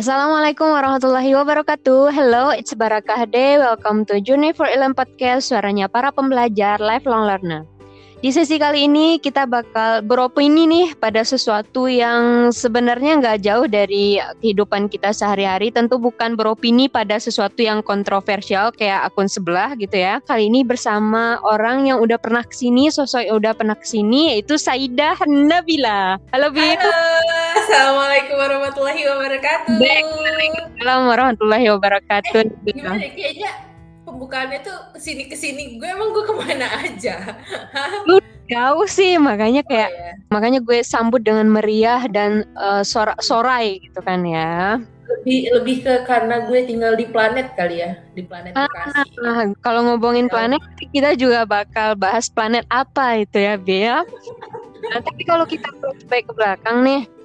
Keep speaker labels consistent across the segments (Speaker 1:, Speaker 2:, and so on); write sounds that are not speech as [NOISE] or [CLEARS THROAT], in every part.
Speaker 1: Assalamualaikum warahmatullahi wabarakatuh. Hello, it's Barakah Day. Welcome to Journey for Ilm Podcast, suaranya para pembelajar lifelong learner. Di sesi kali ini kita bakal beropini nih pada sesuatu yang sebenarnya nggak jauh dari kehidupan kita sehari-hari. Tentu bukan beropini pada sesuatu yang kontroversial kayak akun sebelah gitu ya. Kali ini bersama orang yang udah pernah ke sini, sosok yang udah pernah ke sini yaitu Saidah Nabila. Halo Bi.
Speaker 2: Halo, Assalamualaikum warahmatullahi wabarakatuh.
Speaker 1: Assalamualaikum warahmatullahi wabarakatuh.
Speaker 2: Gimana kayaknya pembukaannya tuh ke sini ke sini gue emang gue ke mana aja
Speaker 1: lu jauh sih makanya kayak oh, iya. makanya gue sambut dengan meriah dan uh, sor sorai gitu kan ya
Speaker 2: lebih lebih ke karena gue tinggal di planet kali ya di planet ah,
Speaker 1: ah, kalau ngomongin ya. planet kita juga bakal bahas planet apa itu ya Bia [LAUGHS] nah, tapi kalau kita baik ke belakang nih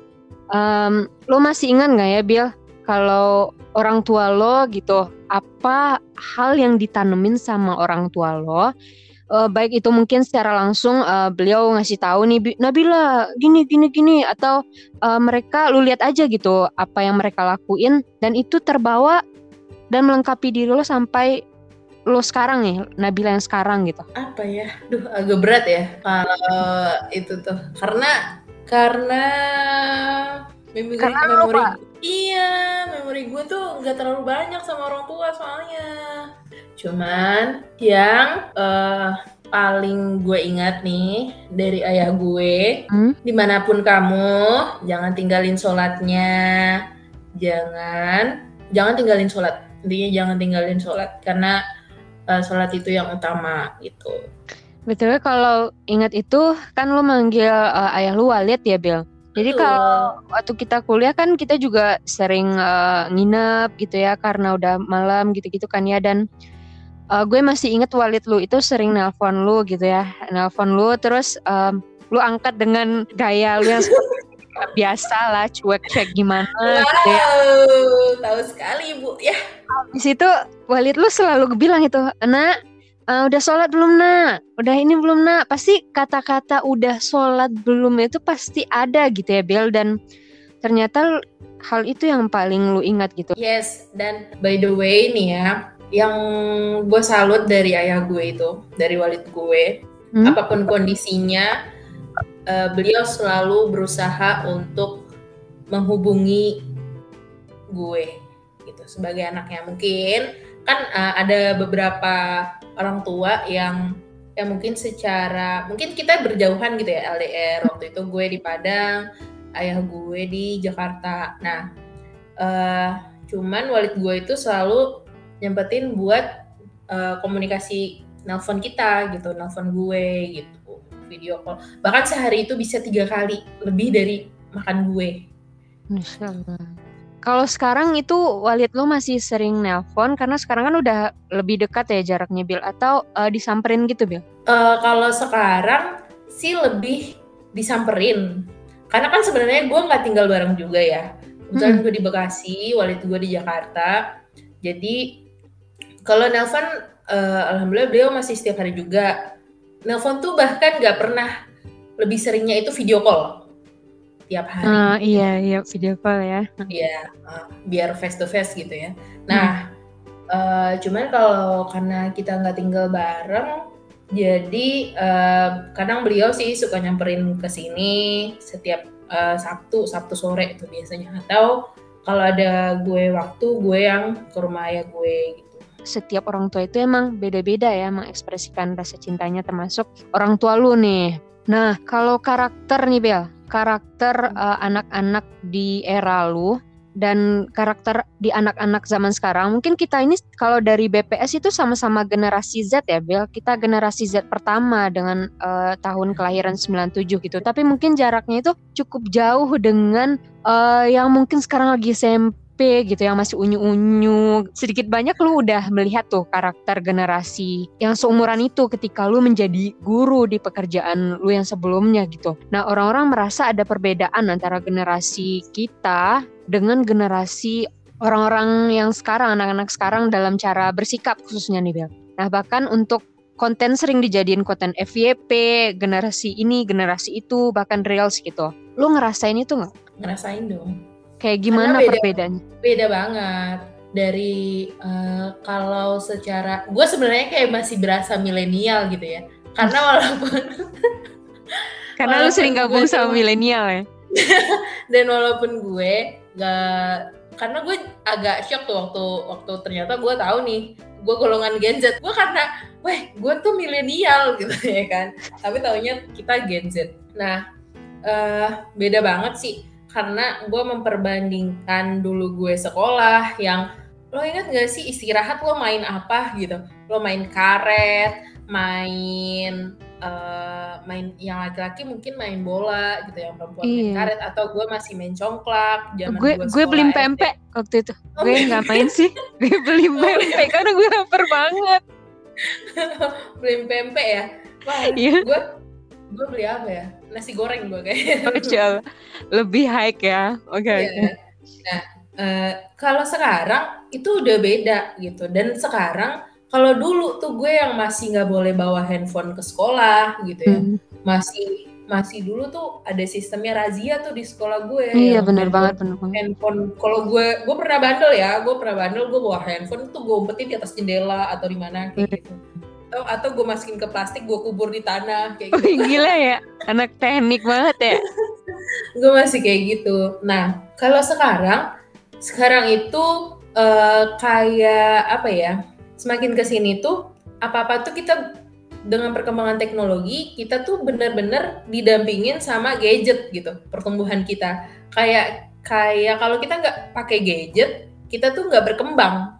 Speaker 1: um, lo masih ingat nggak ya Bill kalau orang tua lo gitu apa hal yang ditanemin sama orang tua lo? Uh, baik itu mungkin secara langsung uh, beliau ngasih tahu nih Nabila gini gini gini atau uh, mereka lu lihat aja gitu apa yang mereka lakuin dan itu terbawa dan melengkapi diri lo sampai lo sekarang nih Nabila yang sekarang gitu.
Speaker 2: Apa ya? Duh agak berat ya kalau itu tuh. Karena karena memori karena memori iya memori gue tuh nggak terlalu banyak sama orang tua soalnya. Cuman yang uh, paling gue ingat nih dari ayah gue hmm? di mana pun kamu jangan tinggalin sholatnya. Jangan jangan tinggalin sholat. Intinya jangan tinggalin sholat. Karena uh, sholat itu yang utama gitu
Speaker 1: Betul kalau ingat itu kan lo manggil uh, ayah lu Walid ya Bill. Jadi kalau waktu kita kuliah kan kita juga sering uh, nginep gitu ya karena udah malam gitu-gitu kan ya dan uh, gue masih inget Walid lu itu sering nelpon lu gitu ya nelpon lu terus um, lu angkat dengan gaya lu yang [LAUGHS] biasa lah cuek-cuek gimana wow,
Speaker 2: gitu ya. tahu sekali bu ya.
Speaker 1: Di situ Walid lu selalu bilang itu, nak uh, udah sholat belum nak? Udah ini belum nak? Pasti kata-kata udah sholat belum itu pasti ada gitu ya Bel. Dan ternyata hal itu yang paling lu ingat gitu.
Speaker 2: Yes dan by the way nih ya yang gue salut dari ayah gue itu dari walid gue hmm? apa pun kondisinya uh, beliau selalu berusaha untuk menghubungi gue gitu. Sebagai anaknya mungkin kan uh, ada beberapa orang tua yang yang mungkin secara mungkin kita berjauhan gitu ya LDR waktu itu gue di Padang ayah gue di Jakarta. Nah uh, cuman walid gue itu selalu nyempetin buat uh, komunikasi nelpon kita gitu nelpon gue gitu video call. Bahkan sehari itu bisa tiga kali lebih dari makan gue.
Speaker 1: Kalau sekarang itu Walid lo masih sering nelpon karena sekarang kan udah lebih dekat ya jaraknya Bill atau uh, disamperin gitu Bill?
Speaker 2: Uh, kalau sekarang sih lebih disamperin karena kan sebenarnya gue nggak tinggal bareng juga ya. Misalnya hmm. gue di Bekasi, Walid gue di Jakarta. Jadi kalau nelpon, uh, alhamdulillah beliau masih setiap hari juga. Nelpon tuh bahkan nggak pernah lebih seringnya itu video call tiap hari.
Speaker 1: Uh, iya iya video call ya.
Speaker 2: Iya uh, biar face to face gitu ya. Nah hmm. uh, cuman kalau karena kita nggak tinggal bareng, jadi uh, kadang beliau sih suka nyamperin ke sini setiap uh, Sabtu Sabtu sore itu biasanya atau kalau ada gue waktu gue yang ke rumah ayah gue gitu.
Speaker 1: Setiap orang tua itu emang beda-beda ya mengekspresikan rasa cintanya termasuk orang tua lu nih. Nah, kalau karakter nih Bel, karakter uh, anak-anak di era lu dan karakter di anak-anak zaman sekarang. Mungkin kita ini kalau dari BPS itu sama-sama generasi Z ya, Bel. Kita generasi Z pertama dengan uh, tahun kelahiran 97 gitu. Tapi mungkin jaraknya itu cukup jauh dengan uh, yang mungkin sekarang lagi SMP SMP gitu yang masih unyu-unyu sedikit banyak lu udah melihat tuh karakter generasi yang seumuran itu ketika lu menjadi guru di pekerjaan lu yang sebelumnya gitu nah orang-orang merasa ada perbedaan antara generasi kita dengan generasi orang-orang yang sekarang anak-anak sekarang dalam cara bersikap khususnya nih Bel nah bahkan untuk konten sering dijadiin konten FYP, generasi ini, generasi itu, bahkan reels gitu. Lu ngerasain itu nggak?
Speaker 2: Ngerasain dong
Speaker 1: Kayak gimana beda, perbedaannya?
Speaker 2: Beda banget. Dari uh, kalau secara gue sebenarnya kayak masih berasa milenial gitu ya. Karena [LAUGHS] walaupun
Speaker 1: karena walaupun lu sering gabung sama milenial ya? [LAUGHS]
Speaker 2: Dan walaupun gue gak karena gue agak shock tuh waktu waktu ternyata gue tahu nih gue golongan Gen Z. Gue karena weh gue tuh milenial [LAUGHS] gitu ya kan. Tapi taunya kita Gen Z. Nah uh, beda banget sih karena gue memperbandingkan dulu gue sekolah yang lo ingat gak sih istirahat lo main apa? gitu. Lo main karet main uh, main yang laki-laki mungkin main bola gitu yang perempuan iya. main karet atau gue masih main congklak
Speaker 1: zaman gue gue beli pempek waktu itu. Oh, gue nggak main sih? [LAUGHS] gue beli oh, pempek karena gue lapar banget. [LAUGHS]
Speaker 2: Beli pempek ya? Wah iya. gue gue beli apa ya? Nasi goreng gue
Speaker 1: kayaknya. [LAUGHS] Lebih high ya. Oke okay, yeah. okay.
Speaker 2: nah uh, kalau sekarang itu udah beda gitu. Dan sekarang kalau dulu tuh gue yang masih nggak boleh bawa handphone ke sekolah gitu ya. Hmm. masih masih dulu tuh ada sistemnya razia tuh di sekolah gue.
Speaker 1: Iya benar banget benar banget.
Speaker 2: handphone kalau gue gue pernah bandel ya. Gue pernah bandel gue bawa handphone tuh gue umpetin di atas jendela atau di mana kayak gitu atau atau gue masukin ke plastik gue kubur di tanah kayak gitu.
Speaker 1: gila ya. Anak teknik banget ya. [LAUGHS]
Speaker 2: Gue masih kayak gitu. Nah kalau sekarang sekarang itu uh, kayak apa ya semakin ke sini tuh apa apa tuh kita dengan perkembangan teknologi kita tuh benar-benar didampingin sama gadget gitu pertumbuhan kita. Kayak kayak kalau kita nggak pakai gadget kita tuh nggak berkembang.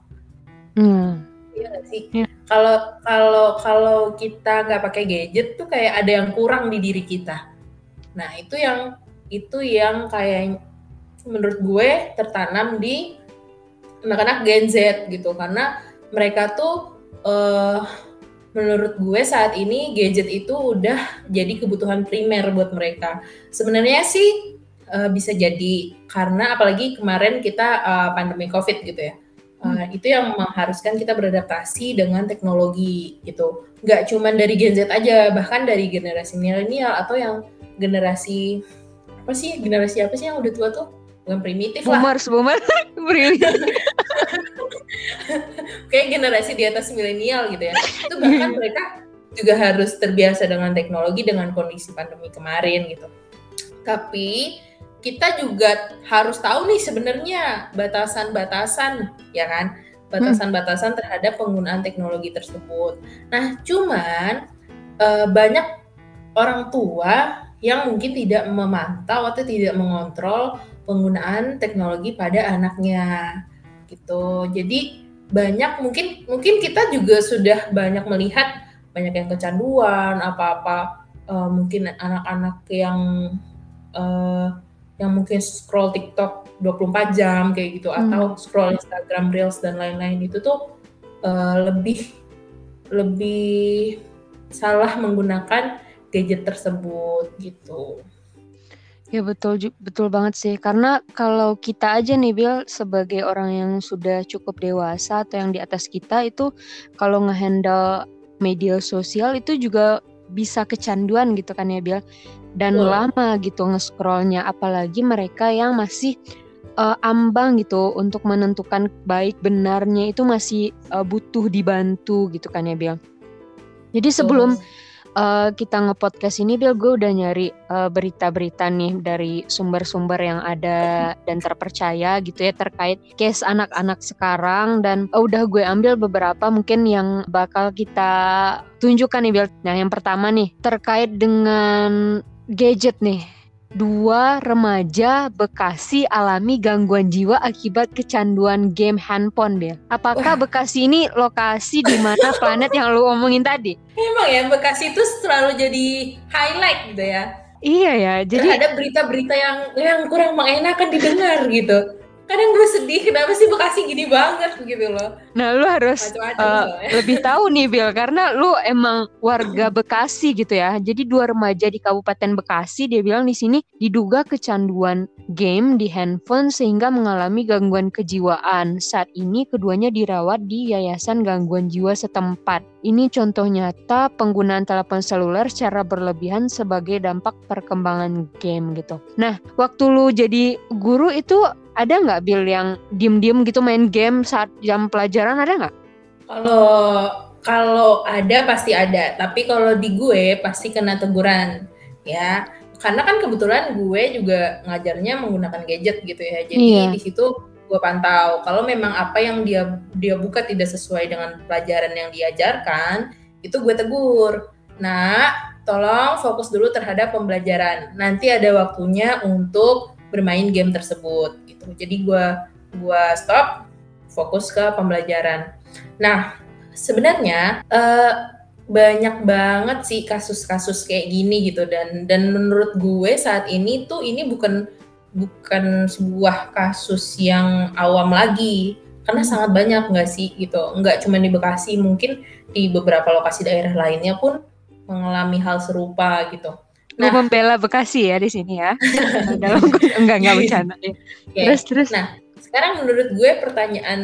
Speaker 2: Hmm. iya gak sih? Yeah. Kalau kalau kalau kita nggak pakai gadget tuh kayak ada yang kurang di diri kita nah itu yang itu yang kayak menurut gue tertanam di anak-anak Gen Z gitu karena mereka tuh uh, menurut gue saat ini gadget itu udah jadi kebutuhan primer buat mereka. Sebenarnya sih uh, bisa jadi karena apalagi kemarin kita uh, pandemi Covid gitu ya. Uh, hmm. Itu yang mengharuskan kita beradaptasi dengan teknologi gitu. Gak cuma dari Gen Z aja, bahkan dari generasi milenial atau yang generasi apa sih generasi apa sih yang udah tua tuh? bukan primitif
Speaker 1: boomers,
Speaker 2: lah.
Speaker 1: Boomers, boomers. [LAUGHS] [LAUGHS]
Speaker 2: Kayak generasi di atas milenial gitu ya. Itu bahkan mereka juga harus terbiasa dengan teknologi dengan kondisi pandemi kemarin gitu. Tapi kita juga harus tahu nih sebenarnya batasan-batasan ya kan batasan-batasan terhadap penggunaan teknologi tersebut. Nah, cuman uh, banyak orang tua yang mungkin tidak memantau atau tidak mengontrol penggunaan teknologi pada anaknya gitu. Jadi banyak mungkin mungkin kita juga sudah banyak melihat banyak yang kecanduan apa-apa uh, mungkin anak-anak yang uh, yang mungkin scroll TikTok 24 jam kayak gitu hmm. atau scroll Instagram Reels dan lain-lain itu tuh uh, lebih lebih salah menggunakan gadget tersebut gitu.
Speaker 1: Ya betul betul banget sih karena kalau kita aja nih Bill sebagai orang yang sudah cukup dewasa atau yang di atas kita itu kalau ngehandle media sosial itu juga bisa kecanduan gitu kan ya Bill dan oh. lama gitu nge-scrollnya apalagi mereka yang masih uh, ambang gitu untuk menentukan baik benarnya itu masih uh, butuh dibantu gitu kan ya Bill. Jadi sebelum oh uh, kita ngepodcast ini Bill gue udah nyari uh, berita-berita nih dari sumber-sumber yang ada dan terpercaya gitu ya terkait case anak-anak sekarang dan uh, udah gue ambil beberapa mungkin yang bakal kita tunjukkan nih Bill. Nah yang pertama nih terkait dengan gadget nih dua remaja Bekasi alami gangguan jiwa akibat kecanduan game handphone, Bel. Apakah Bekasi ini lokasi di mana [LAUGHS] planet yang lu omongin tadi?
Speaker 2: Emang ya Bekasi itu selalu jadi highlight gitu ya.
Speaker 1: Iya ya, jadi
Speaker 2: ada berita-berita yang yang kurang mengenakan didengar gitu kadang gue sedih kenapa sih Bekasi gini banget gitu loh.
Speaker 1: Nah lu harus uh, [LAUGHS] lebih tahu nih Bill karena lu emang warga Bekasi gitu ya. Jadi dua remaja di Kabupaten Bekasi dia bilang di sini diduga kecanduan game di handphone sehingga mengalami gangguan kejiwaan. Saat ini keduanya dirawat di Yayasan Gangguan Jiwa setempat. Ini contoh nyata penggunaan telepon seluler secara berlebihan sebagai dampak perkembangan game gitu. Nah, waktu lu jadi guru itu Ada nggak Bill yang diem-diem gitu main game saat jam pelajaran ada nggak?
Speaker 2: Kalau kalau ada pasti ada, tapi kalau di gue pasti kena teguran ya. Karena kan kebetulan gue juga ngajarnya menggunakan gadget gitu ya. Jadi iya. di situ gue pantau. Kalau memang apa yang dia dia buka tidak sesuai dengan pelajaran yang diajarkan, itu gue tegur. Nah, tolong fokus dulu terhadap pembelajaran. Nanti ada waktunya untuk bermain game tersebut gitu. Jadi gue gua stop fokus ke pembelajaran. Nah, sebenarnya uh, banyak banget sih kasus-kasus kayak gini gitu dan dan menurut gue saat ini tuh ini bukan bukan sebuah kasus yang awam lagi karena sangat banyak nggak sih gitu nggak cuma di Bekasi mungkin di beberapa lokasi daerah lainnya pun mengalami hal serupa gitu.
Speaker 1: Nah, Lu membela Bekasi ya di sini ya. [LAUGHS] Dalam enggak enggak bercanda ya.
Speaker 2: Okay. Terus terus. Nah, sekarang menurut gue pertanyaan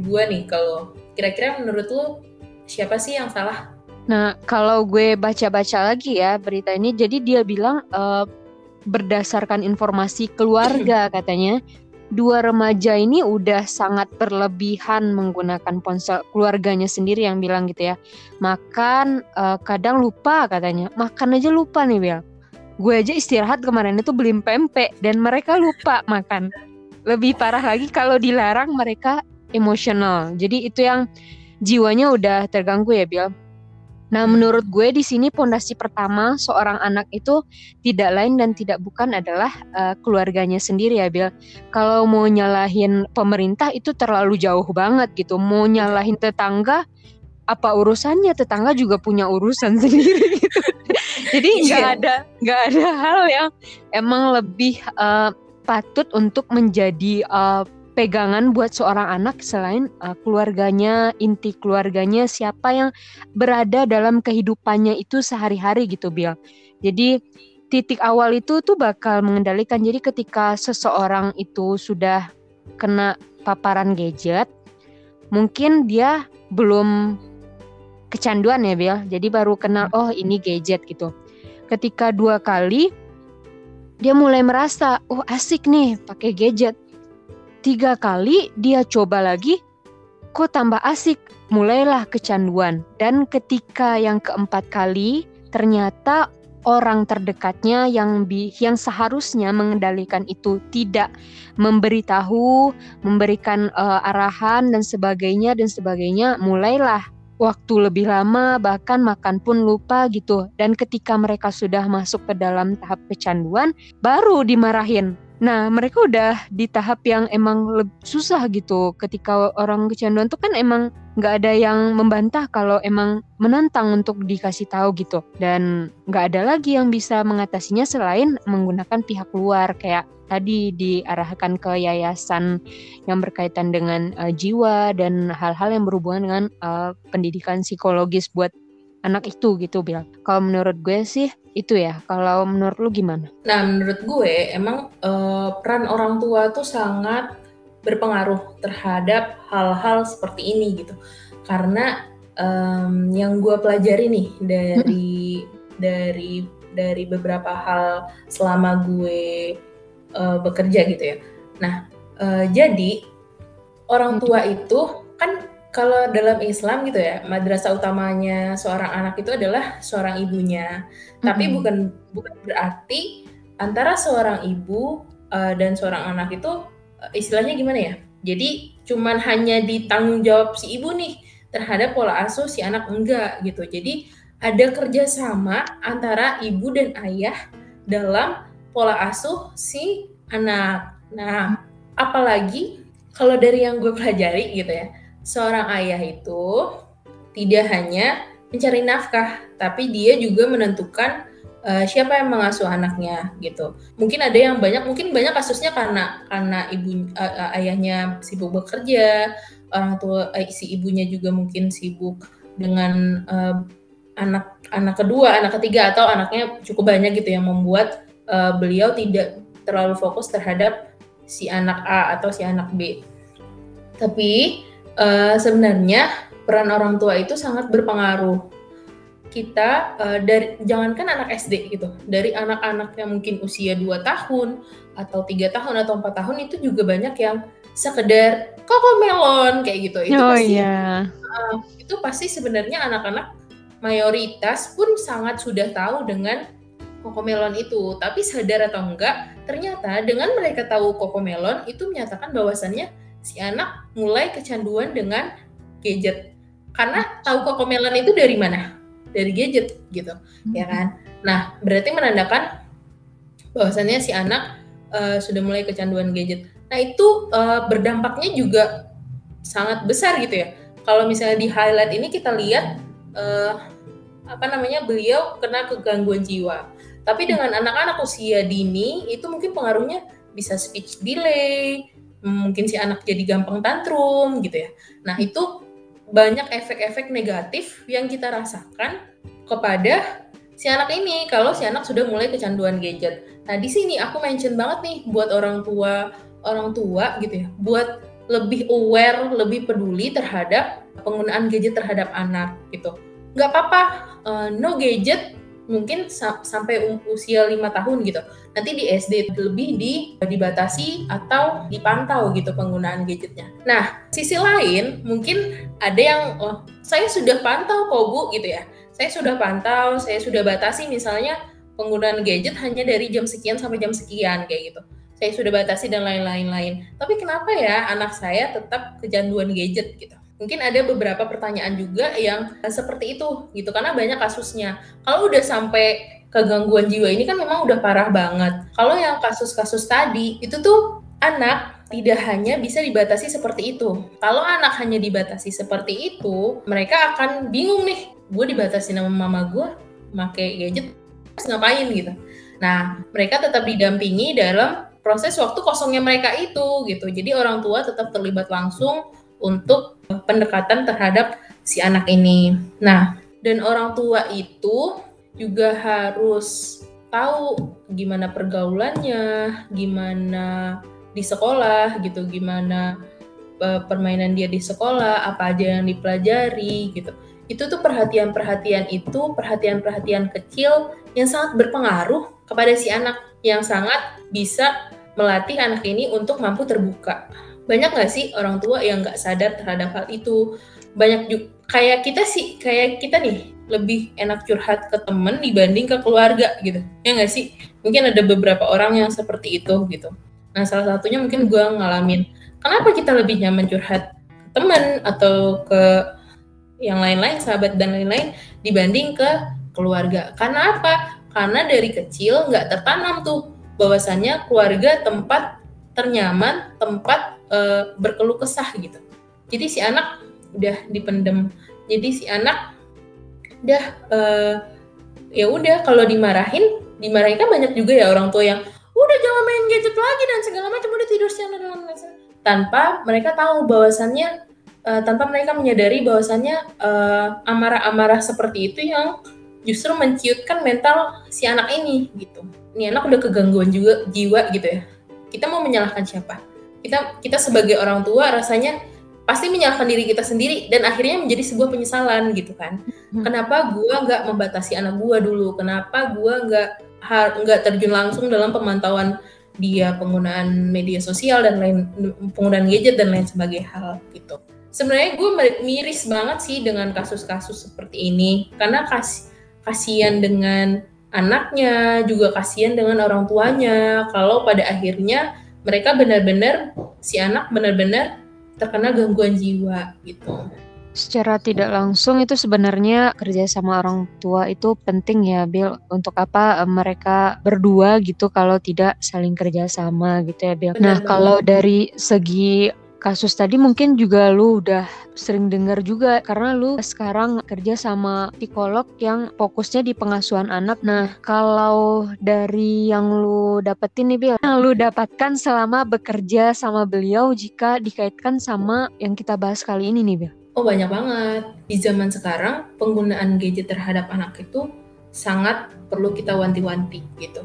Speaker 2: gue nih kalau kira-kira menurut lu siapa sih yang salah?
Speaker 1: Nah, kalau gue baca-baca lagi ya berita ini, jadi dia bilang uh, berdasarkan informasi keluarga [CLEARS THROAT] katanya dua remaja ini udah sangat berlebihan menggunakan ponsel keluarganya sendiri yang bilang gitu ya. Makan uh, kadang lupa katanya. Makan aja lupa nih Bel. Gue aja istirahat kemarin itu beli pempek dan mereka lupa makan. Lebih parah lagi kalau dilarang mereka emosional. Jadi itu yang jiwanya udah terganggu ya Bel Nah, menurut gue di sini pondasi pertama seorang anak itu tidak lain dan tidak bukan adalah uh, keluarganya sendiri ya, Bill. Kalau mau nyalahin pemerintah itu terlalu jauh banget gitu. Mau nyalahin tetangga apa urusannya? Tetangga juga punya urusan [LAUGHS] sendiri gitu. Jadi nggak yeah. ada nggak ada hal yang emang lebih uh, patut untuk menjadi uh, pegangan buat seorang anak selain uh, keluarganya, inti keluarganya, siapa yang berada dalam kehidupannya itu sehari-hari gitu, Bill. Jadi titik awal itu tuh bakal mengendalikan. Jadi ketika seseorang itu sudah kena paparan gadget, mungkin dia belum kecanduan ya, Bill. Jadi baru kenal oh ini gadget gitu. Ketika dua kali dia mulai merasa, oh asik nih pakai gadget Tiga kali dia coba lagi, kok tambah asik, mulailah kecanduan. Dan ketika yang keempat kali, ternyata orang terdekatnya yang bi yang seharusnya mengendalikan itu tidak memberitahu, memberikan uh, arahan dan sebagainya dan sebagainya, mulailah waktu lebih lama bahkan makan pun lupa gitu. Dan ketika mereka sudah masuk ke dalam tahap kecanduan, baru dimarahin Nah, mereka udah di tahap yang emang susah gitu. Ketika orang kecanduan tuh kan emang nggak ada yang membantah kalau emang menantang untuk dikasih tahu gitu. Dan nggak ada lagi yang bisa mengatasinya selain menggunakan pihak luar kayak tadi diarahkan ke yayasan yang berkaitan dengan uh, jiwa dan hal-hal yang berhubungan dengan uh, pendidikan psikologis buat anak itu gitu bilang. Kalau menurut gue sih itu ya. Kalau menurut lu gimana?
Speaker 2: Nah, menurut gue emang uh, peran orang tua tuh sangat berpengaruh terhadap hal-hal seperti ini gitu. Karena um, yang gue pelajari nih dari dari dari beberapa hal selama gue uh, bekerja gitu ya. Nah, uh, jadi orang tua itu kan kalau dalam Islam gitu ya, madrasah utamanya seorang anak itu adalah seorang ibunya. Mm-hmm. Tapi bukan bukan berarti antara seorang ibu uh, dan seorang anak itu uh, istilahnya gimana ya? Jadi cuman hanya ditanggung jawab si ibu nih terhadap pola asuh si anak enggak gitu. Jadi ada kerjasama antara ibu dan ayah dalam pola asuh si anak. Nah, apalagi kalau dari yang gue pelajari gitu ya, seorang ayah itu tidak hanya mencari nafkah, tapi dia juga menentukan uh, siapa yang mengasuh anaknya gitu. Mungkin ada yang banyak, mungkin banyak kasusnya karena karena ibu uh, ayahnya sibuk bekerja, orang tua uh, si ibunya juga mungkin sibuk dengan uh, anak anak kedua, anak ketiga atau anaknya cukup banyak gitu yang membuat uh, beliau tidak terlalu fokus terhadap si anak A atau si anak B. Tapi uh, sebenarnya peran orang tua itu sangat berpengaruh. kita uh, dari jangankan anak SD gitu, dari anak-anak yang mungkin usia 2 tahun atau tiga tahun atau empat tahun itu juga banyak yang sekedar koko melon kayak gitu. Itu
Speaker 1: oh,
Speaker 2: pasti
Speaker 1: iya.
Speaker 2: uh, itu pasti sebenarnya anak-anak mayoritas pun sangat sudah tahu dengan kokomelon itu. Tapi sadar atau enggak, ternyata dengan mereka tahu kokomelon itu menyatakan bahwasannya si anak mulai kecanduan dengan gadget. Karena tahu kokomelon itu dari mana? Dari gadget gitu, hmm. ya kan? Nah, berarti menandakan bahwasannya si anak uh, sudah mulai kecanduan gadget. Nah, itu uh, berdampaknya juga sangat besar gitu ya. Kalau misalnya di highlight ini kita lihat uh, apa namanya beliau kena kegangguan jiwa tapi dengan anak-anak usia dini itu mungkin pengaruhnya bisa speech delay, mungkin si anak jadi gampang tantrum gitu ya. Nah, itu banyak efek-efek negatif yang kita rasakan kepada si anak ini kalau si anak sudah mulai kecanduan gadget. Nah, di sini aku mention banget nih buat orang tua, orang tua gitu ya, buat lebih aware, lebih peduli terhadap penggunaan gadget terhadap anak gitu. Nggak apa-apa, uh, no gadget mungkin sa sampai usia lima tahun gitu. Nanti di SD lebih di dibatasi atau dipantau gitu penggunaan gadgetnya. Nah, sisi lain mungkin ada yang oh, saya sudah pantau kok Bu gitu ya. Saya sudah pantau, saya sudah batasi misalnya penggunaan gadget hanya dari jam sekian sampai jam sekian kayak gitu. Saya sudah batasi dan lain-lain lain. Tapi kenapa ya anak saya tetap kecanduan gadget gitu? Mungkin ada beberapa pertanyaan juga yang seperti itu gitu. Karena banyak kasusnya. Kalau udah sampai kegangguan jiwa ini kan memang udah parah banget. Kalau yang kasus-kasus tadi itu tuh anak tidak hanya bisa dibatasi seperti itu. Kalau anak hanya dibatasi seperti itu mereka akan bingung nih. Gue dibatasi nama mama gue pakai gadget terus ngapain gitu. Nah mereka tetap didampingi dalam proses waktu kosongnya mereka itu gitu. Jadi orang tua tetap terlibat langsung untuk pendekatan terhadap si anak ini. Nah, dan orang tua itu juga harus tahu gimana pergaulannya, gimana di sekolah gitu, gimana uh, permainan dia di sekolah, apa aja yang dipelajari gitu. Itu tuh perhatian-perhatian itu, perhatian-perhatian kecil yang sangat berpengaruh kepada si anak yang sangat bisa melatih anak ini untuk mampu terbuka banyak nggak sih orang tua yang nggak sadar terhadap hal itu? Banyak juga kayak kita sih kayak kita nih lebih enak curhat ke temen dibanding ke keluarga gitu. Ya nggak sih? Mungkin ada beberapa orang yang seperti itu gitu. Nah salah satunya mungkin gue ngalamin kenapa kita lebih nyaman curhat ke temen atau ke yang lain-lain sahabat dan lain-lain dibanding ke keluarga? Karena apa? Karena dari kecil nggak tertanam tuh bahwasannya keluarga tempat ternyaman tempat uh, berkeluh kesah gitu. Jadi si anak udah dipendem. Jadi si anak udah uh, ya udah kalau dimarahin, dimarahin kan banyak juga ya orang tua yang udah jangan main gadget lagi dan segala macam udah tidur siang dan lain-lain tanpa mereka tahu bahwasannya uh, tanpa mereka menyadari bahwasannya uh, amarah-amarah seperti itu yang justru menciutkan mental si anak ini gitu. Ini anak udah kegangguan juga jiwa gitu ya. Kita mau menyalahkan siapa? Kita kita sebagai orang tua rasanya pasti menyalahkan diri kita sendiri dan akhirnya menjadi sebuah penyesalan gitu kan. Hmm. Kenapa gua nggak membatasi anak gua dulu? Kenapa gua nggak nggak terjun langsung dalam pemantauan dia penggunaan media sosial dan lain penggunaan gadget dan lain sebagainya hal gitu. Sebenarnya gue miris banget sih dengan kasus-kasus seperti ini karena kas kasihan dengan anaknya juga kasihan dengan orang tuanya kalau pada akhirnya mereka benar-benar si anak benar-benar terkena gangguan jiwa gitu.
Speaker 1: Secara tidak langsung itu sebenarnya kerja sama orang tua itu penting ya Bill untuk apa eh, mereka berdua gitu kalau tidak saling kerja sama gitu ya Bill. Nah kalau dari segi kasus tadi mungkin juga lu udah sering dengar juga karena lu sekarang kerja sama psikolog yang fokusnya di pengasuhan anak. Nah, kalau dari yang lu dapetin nih Bil, yang lu dapatkan selama bekerja sama beliau jika dikaitkan sama yang kita bahas kali ini nih Bil?
Speaker 2: Oh banyak banget. Di zaman sekarang penggunaan gadget terhadap anak itu sangat perlu kita wanti-wanti gitu.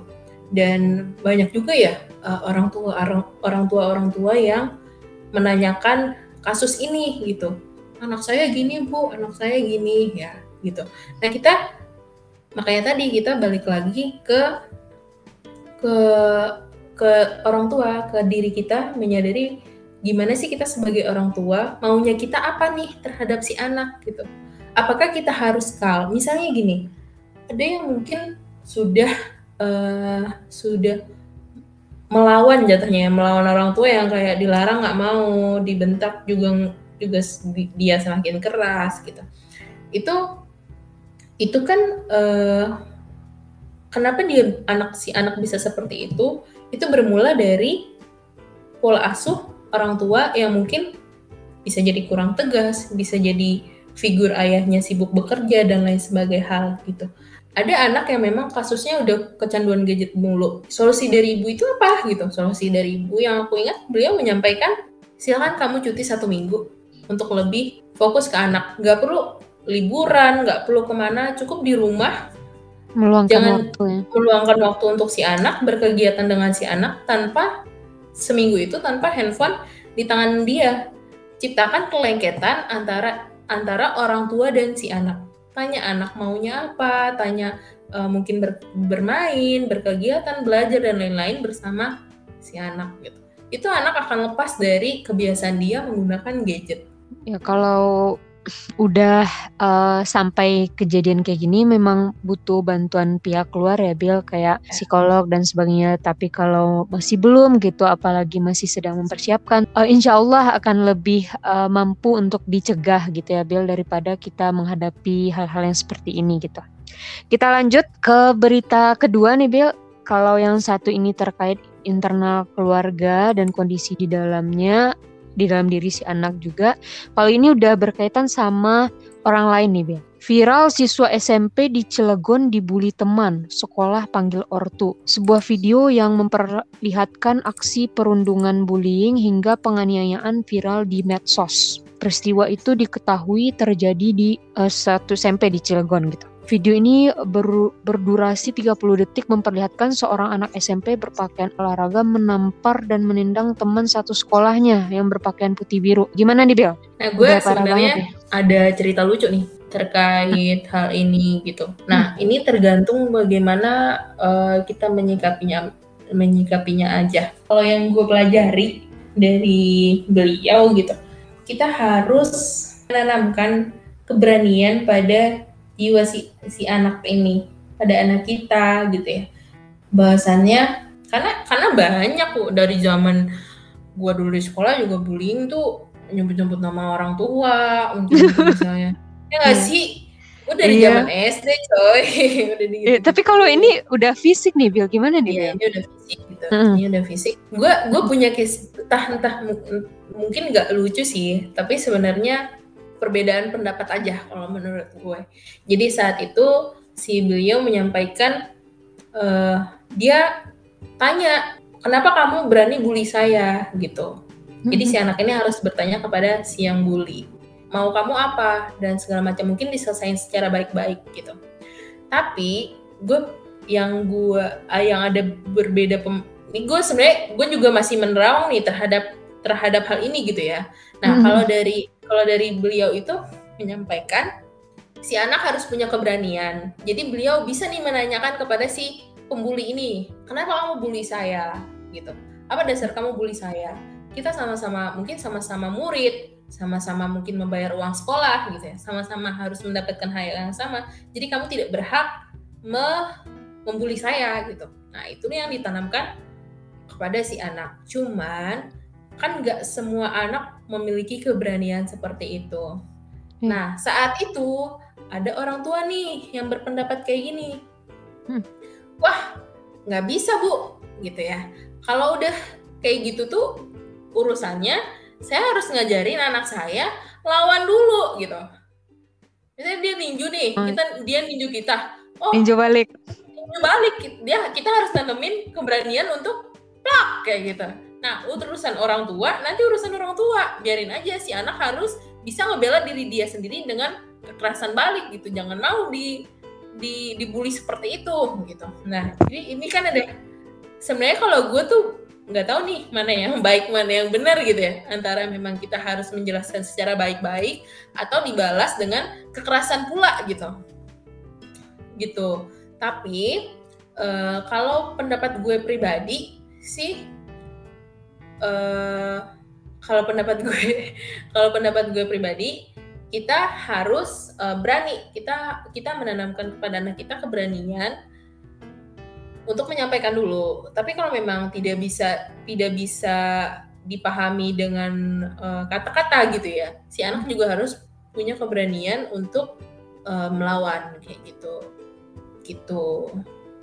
Speaker 2: Dan banyak juga ya uh, orang tua orang tua orang tua yang menanyakan kasus ini gitu. Anak saya gini bu anak saya gini ya gitu. Nah kita makanya tadi kita balik lagi ke ke ke orang tua ke diri kita menyadari gimana sih kita sebagai orang tua maunya kita apa nih terhadap si anak gitu. Apakah kita harus kal misalnya gini ada yang mungkin sudah uh, sudah melawan jatuhnya melawan orang tua yang kayak dilarang nggak mau dibentak juga juga dia semakin keras gitu. Itu itu kan uh, kenapa dia anak si anak bisa seperti itu? Itu bermula dari pola asuh orang tua yang mungkin bisa jadi kurang tegas bisa jadi figur ayahnya sibuk bekerja dan lain sebagai hal gitu ada anak yang memang kasusnya udah kecanduan gadget mulu solusi dari ibu itu apa gitu solusi dari ibu yang aku ingat beliau menyampaikan silakan kamu cuti satu minggu untuk lebih fokus ke anak nggak perlu liburan, nggak perlu ke mana, cukup di rumah.
Speaker 1: Meluangkan Jangan waktu ya.
Speaker 2: meluangkan waktu untuk si anak, berkegiatan dengan si anak tanpa seminggu itu tanpa handphone di tangan dia. Ciptakan kelengketan antara antara orang tua dan si anak. Tanya anak maunya apa, tanya uh, mungkin ber, bermain, berkegiatan, belajar dan lain-lain bersama si anak gitu. Itu anak akan lepas dari kebiasaan dia menggunakan gadget.
Speaker 1: Ya kalau udah uh, sampai kejadian kayak gini memang butuh bantuan pihak keluar ya Bill kayak ya. psikolog dan sebagainya. Tapi kalau masih belum gitu apalagi masih sedang mempersiapkan uh, insya Allah akan lebih uh, mampu untuk dicegah gitu ya Bill daripada kita menghadapi hal-hal yang seperti ini gitu. Kita lanjut ke berita kedua nih Bill kalau yang satu ini terkait internal keluarga dan kondisi di dalamnya di dalam diri si anak juga. Kalau ini udah berkaitan sama orang lain nih, Bel. Viral siswa SMP di Cilegon dibully teman, sekolah panggil ortu. Sebuah video yang memperlihatkan aksi perundungan bullying hingga penganiayaan viral di medsos. Peristiwa itu diketahui terjadi di uh, satu SMP di Cilegon gitu. Video ini ber, berdurasi 30 detik memperlihatkan seorang anak SMP berpakaian olahraga menampar dan menendang teman satu sekolahnya yang berpakaian putih biru. Gimana nih Bel?
Speaker 2: Nah gue sebenarnya ya. ada cerita lucu nih terkait hal ini gitu. Nah hmm. ini tergantung bagaimana uh, kita menyikapinya menyikapinya aja. Kalau yang gue pelajari dari beliau gitu, kita harus menanamkan keberanian pada jiwa si si anak ini pada anak kita gitu ya bahasannya karena karena banyak kok dari zaman gua dulu di sekolah juga bullying tuh nyebut-nyebut nama orang tua mungkin [LAUGHS] misalnya ya nggak hmm. sih gue dari iya. zaman SD coy [LAUGHS]
Speaker 1: udah gitu. Eh, tapi kalau ini udah fisik nih Bill gimana nih
Speaker 2: iya, ini udah fisik gitu hmm. ini udah fisik gue gue punya kes entah entah mungkin nggak lucu sih tapi sebenarnya perbedaan pendapat aja kalau menurut gue. Jadi saat itu si beliau menyampaikan uh, dia tanya kenapa kamu berani bully saya gitu. Jadi si anak ini harus bertanya kepada si yang bully mau kamu apa dan segala macam mungkin diselesaikan secara baik-baik gitu. Tapi gue yang gue ah, yang ada berbeda pem, ini gue sebenarnya gue juga masih menerawang nih terhadap terhadap hal ini gitu ya. Nah hmm. kalau dari kalau dari beliau itu menyampaikan si anak harus punya keberanian. Jadi beliau bisa nih menanyakan kepada si pembuli ini, kenapa kamu bully saya? Gitu. Apa dasar kamu bully saya? Kita sama-sama mungkin sama-sama murid, sama-sama mungkin membayar uang sekolah gitu ya, sama-sama harus mendapatkan hal yang sama. Jadi kamu tidak berhak me membuli saya gitu. Nah itu yang ditanamkan kepada si anak. Cuman kan nggak semua anak memiliki keberanian seperti itu. Hmm. Nah, saat itu ada orang tua nih yang berpendapat kayak gini. Hmm. Wah, nggak bisa bu, gitu ya. Kalau udah kayak gitu tuh urusannya, saya harus ngajarin anak saya lawan dulu gitu. Misalnya dia ninju nih, hmm. kita dia ninju kita.
Speaker 1: Oh, ninju balik.
Speaker 2: Ninju balik, dia kita harus tanemin keberanian untuk plak kayak gitu Nah, urusan orang tua, nanti urusan orang tua. Biarin aja si anak harus bisa ngebela diri dia sendiri dengan kekerasan balik gitu. Jangan mau di di dibully seperti itu gitu. Nah, jadi ini kan ada sebenarnya kalau gue tuh nggak tahu nih mana yang baik mana yang benar gitu ya antara memang kita harus menjelaskan secara baik-baik atau dibalas dengan kekerasan pula gitu gitu tapi uh, kalau pendapat gue pribadi sih uh, kalau pendapat [LAUGHS] gue kalau pendapat gue pribadi kita harus uh, berani. Kita kita menanamkan kepada anak kita keberanian untuk menyampaikan dulu. Tapi kalau memang tidak bisa tidak bisa dipahami dengan kata-kata uh, gitu ya si anak juga harus punya keberanian untuk uh, melawan kayak gitu. Gitu.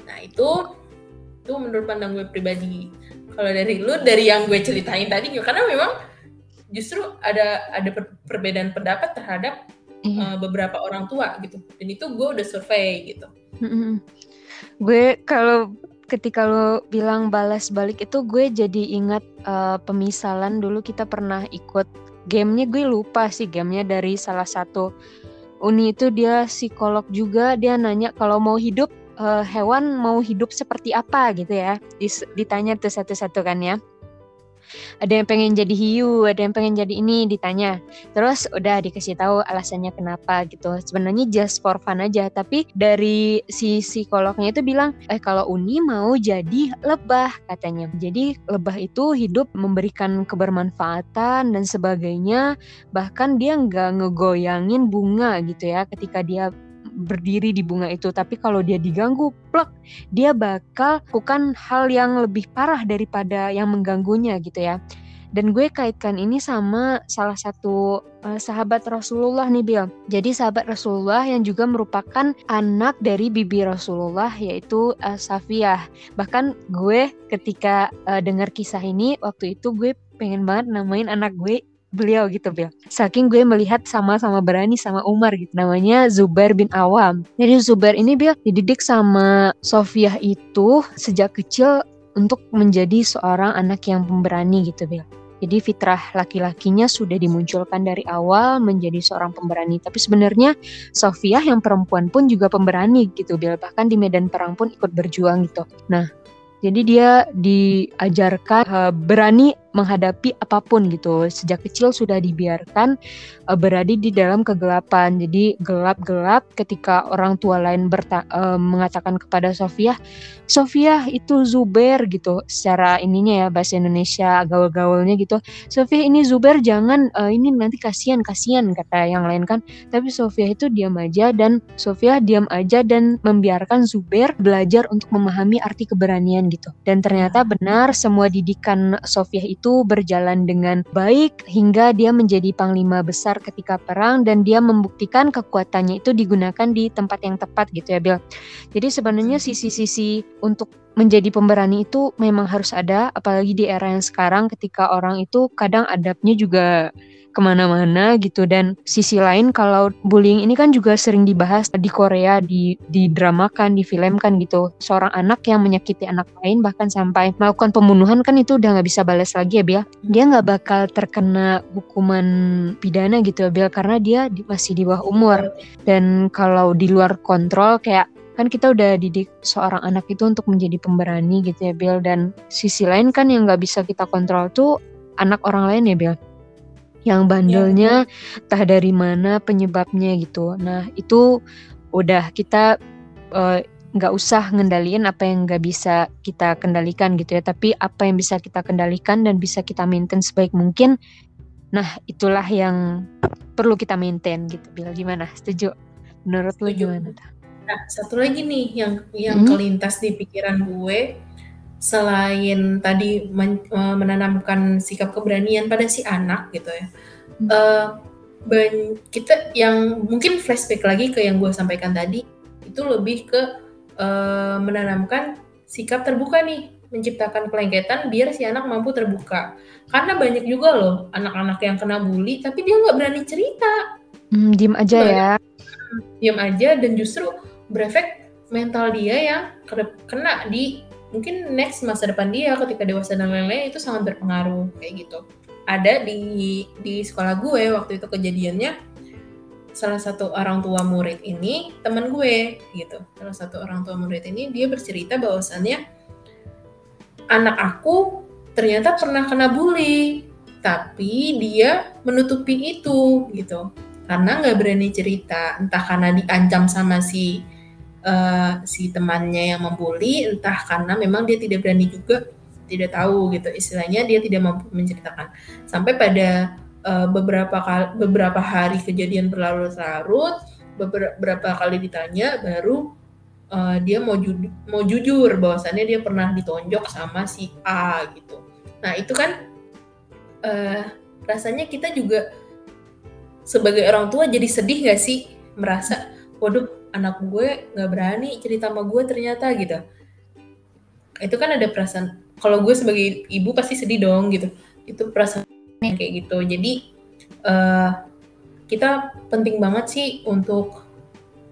Speaker 2: Nah itu itu menurut pandang gue pribadi kalau dari lu dari yang gue ceritain tadi karena memang justru ada ada per, perbedaan pendapat terhadap iya. uh, beberapa orang tua gitu dan itu gue udah survei gitu mm-hmm.
Speaker 1: gue kalau ketika lo bilang balas balik itu gue jadi ingat uh, pemisalan dulu kita pernah ikut gamenya gue lupa sih gamenya dari salah satu uni itu dia psikolog juga dia nanya kalau mau hidup uh, hewan mau hidup seperti apa gitu ya ditanya tuh satu-satu kan ya ada yang pengen jadi hiu, ada yang pengen jadi ini ditanya. Terus udah dikasih tahu alasannya kenapa gitu. Sebenarnya just for fun aja, tapi dari si psikolognya itu bilang, "Eh kalau Uni mau jadi lebah," katanya. Jadi lebah itu hidup memberikan kebermanfaatan dan sebagainya, bahkan dia nggak ngegoyangin bunga gitu ya ketika dia berdiri di bunga itu tapi kalau dia diganggu plek dia bakal lakukan hal yang lebih parah daripada yang mengganggunya gitu ya dan gue kaitkan ini sama salah satu uh, sahabat Rasulullah nih Bill. Jadi sahabat Rasulullah yang juga merupakan anak dari bibi Rasulullah yaitu uh, Safiyah. Bahkan gue ketika uh, dengar kisah ini waktu itu gue pengen banget namain anak gue beliau gitu Bil. Saking gue melihat sama-sama berani sama Umar gitu. Namanya Zubair bin Awam. Jadi Zubair ini Bil dididik sama Sofiah itu sejak kecil untuk menjadi seorang anak yang pemberani gitu Bil. Jadi fitrah laki-lakinya sudah dimunculkan dari awal menjadi seorang pemberani. Tapi sebenarnya Sofiah yang perempuan pun juga pemberani gitu Bil. Bahkan di medan perang pun ikut berjuang gitu. Nah, jadi dia diajarkan uh, berani menghadapi apa pun gitu. Sejak kecil sudah dibiarkan uh, berada di dalam kegelapan. Jadi gelap-gelap ketika orang tua lain uh, mengatakan kepada Sofia, Sofia itu Zuber gitu. Secara ininya ya bahasa Indonesia gaul-gaulnya gitu. Sofia ini Zuber jangan uh, ini nanti kasihan kasihan kata yang lain kan. Tapi Sofia itu diam aja dan Sofia diam aja dan membiarkan Zuber belajar untuk memahami arti keberanian gitu. Dan ternyata benar semua didikan Sofia itu itu berjalan dengan baik hingga dia menjadi panglima besar ketika perang dan dia membuktikan kekuatannya itu digunakan di tempat yang tepat gitu ya Bill. Jadi sebenarnya sisi-sisi untuk menjadi pemberani itu memang harus ada apalagi di era yang sekarang ketika orang itu kadang adabnya juga ke mana-mana gitu. Dan sisi lain kalau bullying ini kan juga sering dibahas di Korea di didramakan difilmkan gitu. Seorang anak yang menyakiti anak lain bahkan sampai melakukan pembunuhan kan itu udah nggak bisa balas lagi ya Bill dia nggak bakal terkena hukuman pidana gitu ya Bill karena dia masih di bawah umur. Dan kalau di luar kontrol kayak kan kita udah didik seorang anak itu untuk menjadi pemberani gitu ya Bill dan sisi lain kan yang nggak bisa kita kontrol tuh anak orang lain ya Bill yang bandelnya ya. entah dari mana penyebabnya gitu. Nah itu udah kita uh, nggak usah ngendaliin apa yang nggak bisa kita kendalikan gitu ya tapi apa yang bisa kita kendalikan dan bisa kita maintain sebaik mungkin nah itulah yang perlu kita maintain gitu bila gimana setuju menurut lo gimana
Speaker 2: nah satu lagi nih yang yang hmm? kelintas di pikiran gue selain tadi men, uh, menanamkan sikap keberanian pada si anak gitu ya hmm. uh, ben, kita yang mungkin flashback lagi ke yang gue sampaikan tadi itu lebih ke uh, menanamkan sikap terbuka nih menciptakan kelengketan biar si anak mampu terbuka. Karena banyak juga loh anak-anak yang kena bully tapi dia nggak berani cerita.
Speaker 1: Hmm, diem aja ya.
Speaker 2: Diem aja dan justru berefek mental dia yang kena di mungkin next masa depan dia ketika dewasa dan lain-lain itu sangat berpengaruh kayak gitu. Ada di di sekolah gue waktu itu kejadiannya salah satu orang tua murid ini teman gue gitu. Salah satu orang tua murid ini dia bercerita bahwasannya anak aku ternyata pernah kena bully tapi dia menutupi itu gitu. Karena nggak berani cerita entah karena diancam sama si uh, si temannya yang membuli entah karena memang dia tidak berani juga tidak tahu gitu. Istilahnya dia tidak mampu menceritakan. Sampai pada uh, beberapa kali, beberapa hari kejadian berlarut-larut beberapa kali ditanya baru uh, dia mau ju mau jujur bahwasannya dia pernah ditonjok sama si A gitu. Nah itu kan uh, rasanya kita juga sebagai orang tua jadi sedih gak sih? Merasa waduh anak gue nggak berani cerita sama gue ternyata gitu. Itu kan ada perasaan kalau gue sebagai ibu pasti sedih dong gitu. Itu perasaan kayak gitu. Jadi uh, kita penting banget sih untuk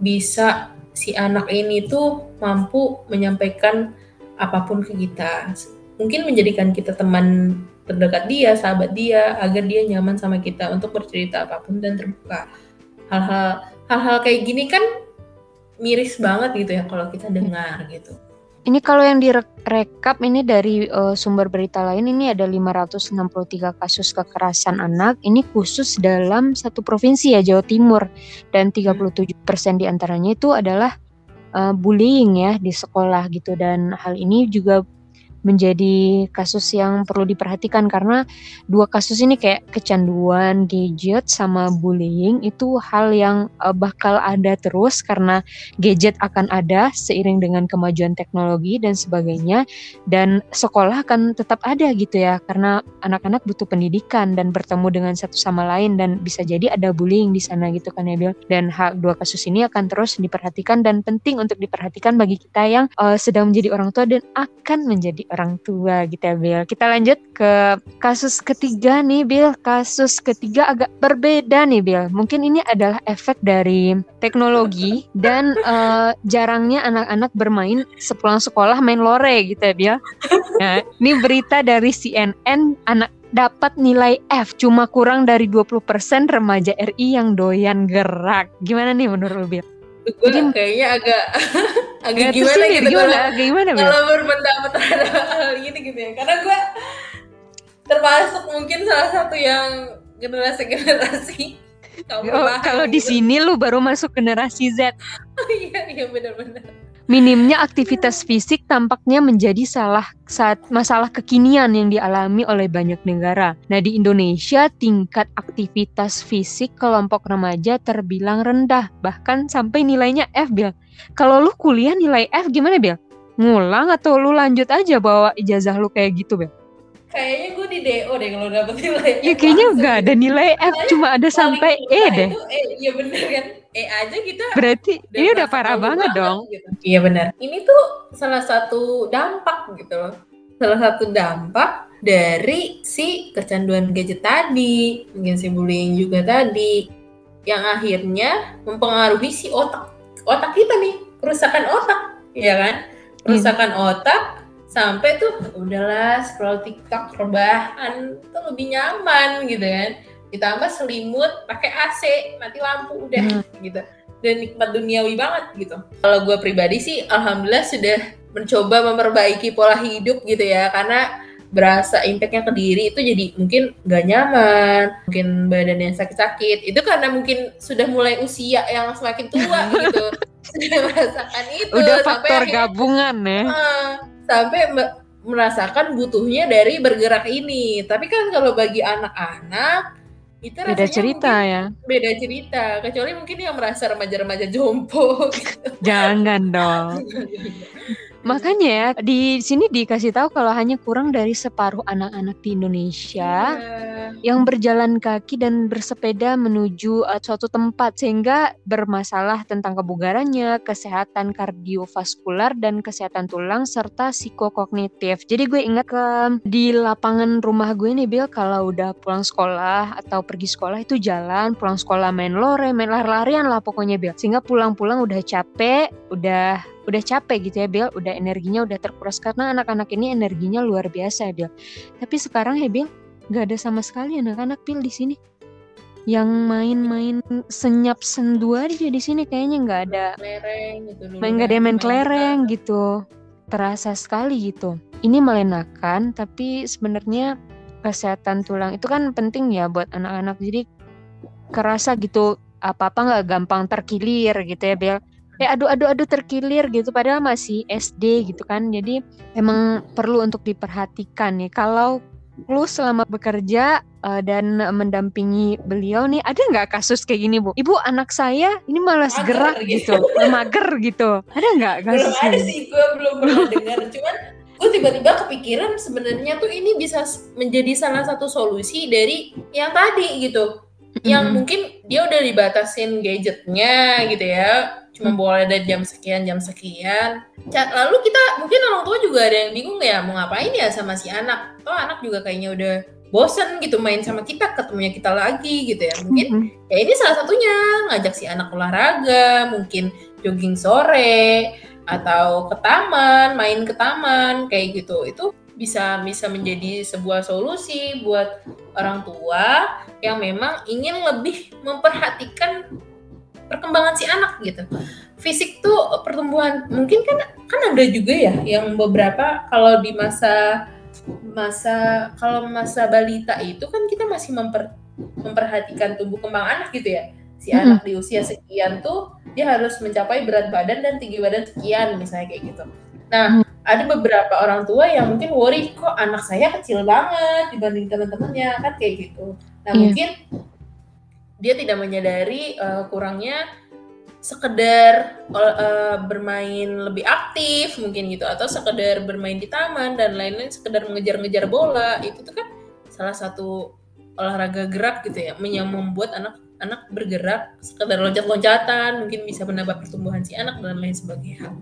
Speaker 2: bisa si anak ini tuh mampu menyampaikan apa pun ke kita. Mungkin menjadikan kita teman terdekat dia sahabat dia agar dia nyaman sama kita untuk bercerita apa pun dan terbuka. Hal-hal hal-hal kayak gini kan miris banget gitu ya kalau kita dengar gitu.
Speaker 1: Ini kalau yang direkap ini dari uh, sumber berita lain ini ada 563 kasus kekerasan anak. Ini khusus dalam satu provinsi ya Jawa Timur. Dan 37% di antaranya itu adalah uh, bullying ya di sekolah gitu. Dan hal ini juga menjadi kasus yang perlu diperhatikan karena dua kasus ini kayak kecanduan gadget sama bullying itu hal yang uh, bakal ada terus karena gadget akan ada seiring dengan kemajuan teknologi dan sebagainya. Dan sekolah akan tetap ada gitu ya karena anak-anak butuh pendidikan dan bertemu dengan satu sama lain dan bisa jadi ada bullying di sana gitu kan ya Bill. Dan hal dua kasus ini akan terus diperhatikan dan penting untuk diperhatikan bagi kita yang uh, sedang menjadi orang tua dan akan menjadi orang tua gitu ya Bill. Kita lanjut ke kasus ketiga nih Bill. Kasus ketiga agak berbeda nih Bill. Mungkin ini adalah efek dari teknologi dan uh, jarangnya anak-anak bermain sepulang sekolah main lore gitu ya Bill. Nah, ini berita dari CNN anak dapat nilai F cuma kurang dari 20% remaja RI yang doyan gerak. Gimana nih menurut Bill?
Speaker 2: Gue Jadi, kayaknya agak [LAUGHS] agak gimana gitu
Speaker 1: gimana, kalau gimana,
Speaker 2: kalau berpendapat [LAUGHS] terhadap hal ini gitu ya. Karena gue termasuk mungkin salah satu yang generasi generasi
Speaker 1: oh, kalau di sini lu baru masuk generasi Z.
Speaker 2: Oh, [LAUGHS] iya iya benar-benar
Speaker 1: Minimnya aktivitas fisik tampaknya menjadi salah saat masalah kekinian yang dialami oleh banyak negara. Nah, di Indonesia tingkat aktivitas fisik kelompok remaja terbilang rendah, bahkan sampai nilainya F, Bil. Kalau lu kuliah nilai F gimana, Bil? Ngulang atau lu lanjut aja bawa ijazah lu kayak gitu, Bil?
Speaker 2: Kayaknya gue di DO deh kalau dapet nilai
Speaker 1: F. Ya kayaknya enggak ada nilai F, cuma ada sampai E deh.
Speaker 2: Iya bener kan? E aja kita.
Speaker 1: Berarti udah ini udah parah banget, banget dong.
Speaker 2: Gitu. Iya benar. Ini tuh salah satu dampak gitu loh. Salah satu dampak dari si kecanduan gadget tadi, mungkin si bullying juga tadi, yang akhirnya mempengaruhi si otak otak kita nih, kerusakan otak, ya kan? Kerusakan hmm. otak sampai tuh udahlah scroll TikTok rebahan tuh lebih nyaman gitu kan ditambah selimut pakai AC mati lampu udah hmm. gitu. Dan nikmat duniawi banget gitu. Kalau gue pribadi sih alhamdulillah sudah mencoba memperbaiki pola hidup gitu ya. Karena berasa impactnya ke diri itu jadi mungkin gak nyaman mungkin badannya sakit-sakit. Itu karena mungkin sudah mulai usia yang semakin tua [LAUGHS] gitu. Sudah merasakan itu
Speaker 1: udah faktor akhirnya, gabungan ya. Uh,
Speaker 2: sampai merasakan butuhnya dari bergerak ini. Tapi kan kalau bagi anak-anak itu
Speaker 1: beda cerita ya.
Speaker 2: Beda cerita, kecuali mungkin yang merasa remaja-remaja jompo. [LAUGHS] Gitu.
Speaker 1: Jangan dong. [LAUGHS] Makanya ya di sini dikasih tahu kalau hanya kurang dari separuh anak-anak di Indonesia yeah. yang berjalan kaki dan bersepeda menuju uh, suatu tempat sehingga bermasalah tentang kebugarannya, kesehatan kardiovaskular dan kesehatan tulang serta psikokognitif. Jadi gue ingat ke di lapangan rumah gue nih Bill kalau udah pulang sekolah atau pergi sekolah itu jalan, pulang sekolah main lore, main lari-larian lah pokoknya Bill. Sehingga pulang-pulang udah capek, udah udah capek gitu ya Bill, udah energinya udah terkuras karena anak-anak ini energinya luar biasa Bill. Tapi sekarang ya Bill, nggak ada sama sekali anak-anak Bill di sini. Yang main-main senyap sendu aja di sini kayaknya nggak ada.
Speaker 2: Kelereng gitu.
Speaker 1: Main nggak ada main kelereng gitu. Terasa sekali gitu. Ini melenakan, tapi sebenarnya kesehatan tulang itu kan penting ya buat anak-anak. Jadi kerasa gitu apa-apa nggak gampang terkilir gitu ya Bel kayak aduh aduh aduh terkilir gitu padahal masih SD gitu kan. Jadi emang perlu untuk diperhatikan nih kalau lu selama bekerja uh, dan mendampingi beliau nih ada nggak kasus kayak gini bu? Ibu anak saya ini malas gerak gitu, gitu. mager gitu. Ada nggak kasus
Speaker 2: belum ada sih gue belum pernah dengar. Cuman gue tiba-tiba kepikiran sebenarnya tuh ini bisa menjadi salah satu solusi dari yang tadi gitu. Yang mm-hmm. mungkin dia udah dibatasin gadgetnya gitu ya cuma mm. boleh dari jam sekian jam sekian lalu kita mungkin orang tua juga ada yang bingung ya mau ngapain ya sama si anak oh anak juga kayaknya udah bosen gitu main sama kita ketemunya kita lagi gitu ya mungkin mm-hmm. ya ini salah satunya ngajak si anak olahraga mungkin jogging sore atau ke taman main ke taman kayak gitu itu bisa bisa menjadi sebuah solusi buat orang tua yang memang ingin lebih memperhatikan perkembangan si anak gitu. Fisik tuh pertumbuhan mungkin kan kan ada juga ya yang beberapa kalau di masa masa kalau masa balita itu kan kita masih memper, memperhatikan tumbuh kembang anak gitu ya. Si hmm. anak di usia sekian tuh dia harus mencapai berat badan dan tinggi badan sekian misalnya kayak gitu. Nah, ada beberapa orang tua yang mungkin worry kok anak saya kecil banget dibanding teman-temannya kan kayak gitu. Nah yeah. mungkin dia tidak menyadari uh, kurangnya sekedar uh, bermain lebih aktif mungkin gitu atau sekedar bermain di taman dan lain-lain sekedar mengejar-ngejar bola itu tuh kan salah satu olahraga gerak gitu ya yang membuat anak-anak bergerak sekedar loncat-loncatan mungkin bisa menambah pertumbuhan si anak dan lain sebagainya.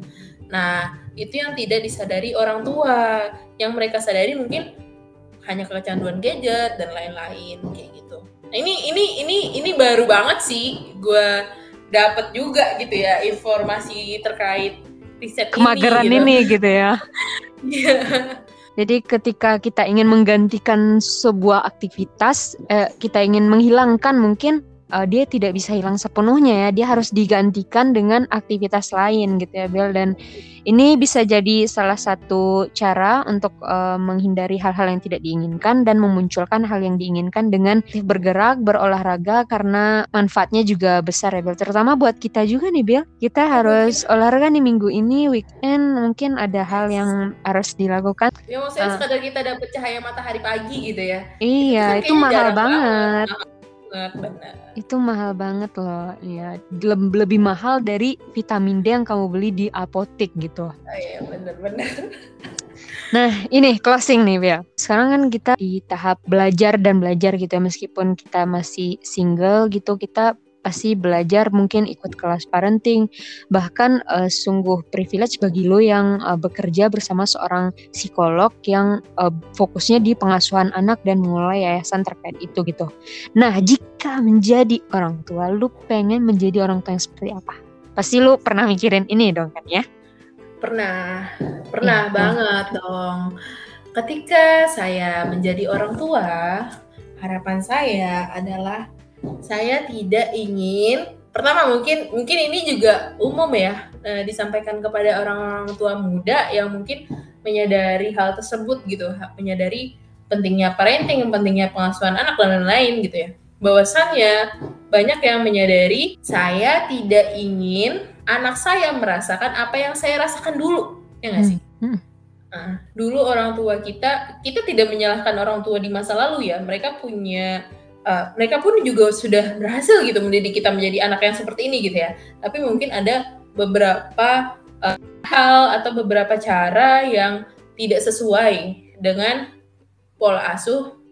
Speaker 2: Nah, itu yang tidak disadari orang tua. Yang mereka sadari mungkin hanya kecanduan gadget dan lain-lain kayak gitu. Nah, ini ini ini ini baru banget sih gue dapat juga gitu ya informasi terkait riset
Speaker 1: kemageran
Speaker 2: ini,
Speaker 1: gitu. ini gitu ya. Iya. Jadi ketika kita ingin menggantikan sebuah aktivitas, eh, kita ingin menghilangkan mungkin uh, dia tidak bisa hilang sepenuhnya ya. Dia harus digantikan dengan aktivitas lain gitu ya Bel. Dan ini bisa jadi salah satu cara untuk uh, menghindari hal-hal yang tidak diinginkan dan memunculkan hal yang diinginkan dengan bergerak berolahraga karena manfaatnya juga besar ya Bel. Terutama buat kita juga nih Bel. Kita harus olahraga nih minggu ini weekend. Mungkin ada hal yang harus dilakukan.
Speaker 2: Ya maksudnya uh, sekadar kita dapat cahaya matahari pagi gitu ya.
Speaker 1: Iya itu, itu mahal banget. banget. Banget benar itu mahal banget loh ya lebih mahal dari vitamin D yang kamu beli di apotek gitu.
Speaker 2: Oh, iya benar-benar [LAUGHS]
Speaker 1: Nah, ini closing nih, Bel. Sekarang kan kita di tahap belajar dan belajar gitu ya, meskipun kita masih single gitu, kita pasti belajar mungkin ikut kelas parenting bahkan uh, sungguh privilege bagi lo yang uh, bekerja bersama seorang psikolog yang uh, fokusnya di pengasuhan anak dan mulai yayasan terkait itu gitu. Nah jika menjadi orang tua lu pengen menjadi orang tua yang seperti apa? Pasti lu pernah mikirin ini dong kan ya?
Speaker 2: Pernah, pernah ya, banget ya. dong. Ketika saya menjadi orang tua, harapan saya adalah saya tidak ingin pertama mungkin mungkin ini juga umum ya e, disampaikan kepada orang-orang tua muda yang mungkin menyadari hal tersebut gitu menyadari pentingnya parenting pentingnya pengasuhan anak dan lain-lain gitu ya. Bahwasannya banyak yang menyadari saya tidak ingin anak saya merasakan apa yang saya rasakan dulu ya nggak sih? Hmm. Nah, dulu orang tua kita kita tidak menyalahkan orang tua di masa lalu ya. Mereka punya uh, mereka pun juga sudah berhasil gitu mendidik kita menjadi anak yang seperti ini gitu ya. Tapi mungkin ada beberapa uh, hal atau beberapa cara yang tidak sesuai dengan pola asuh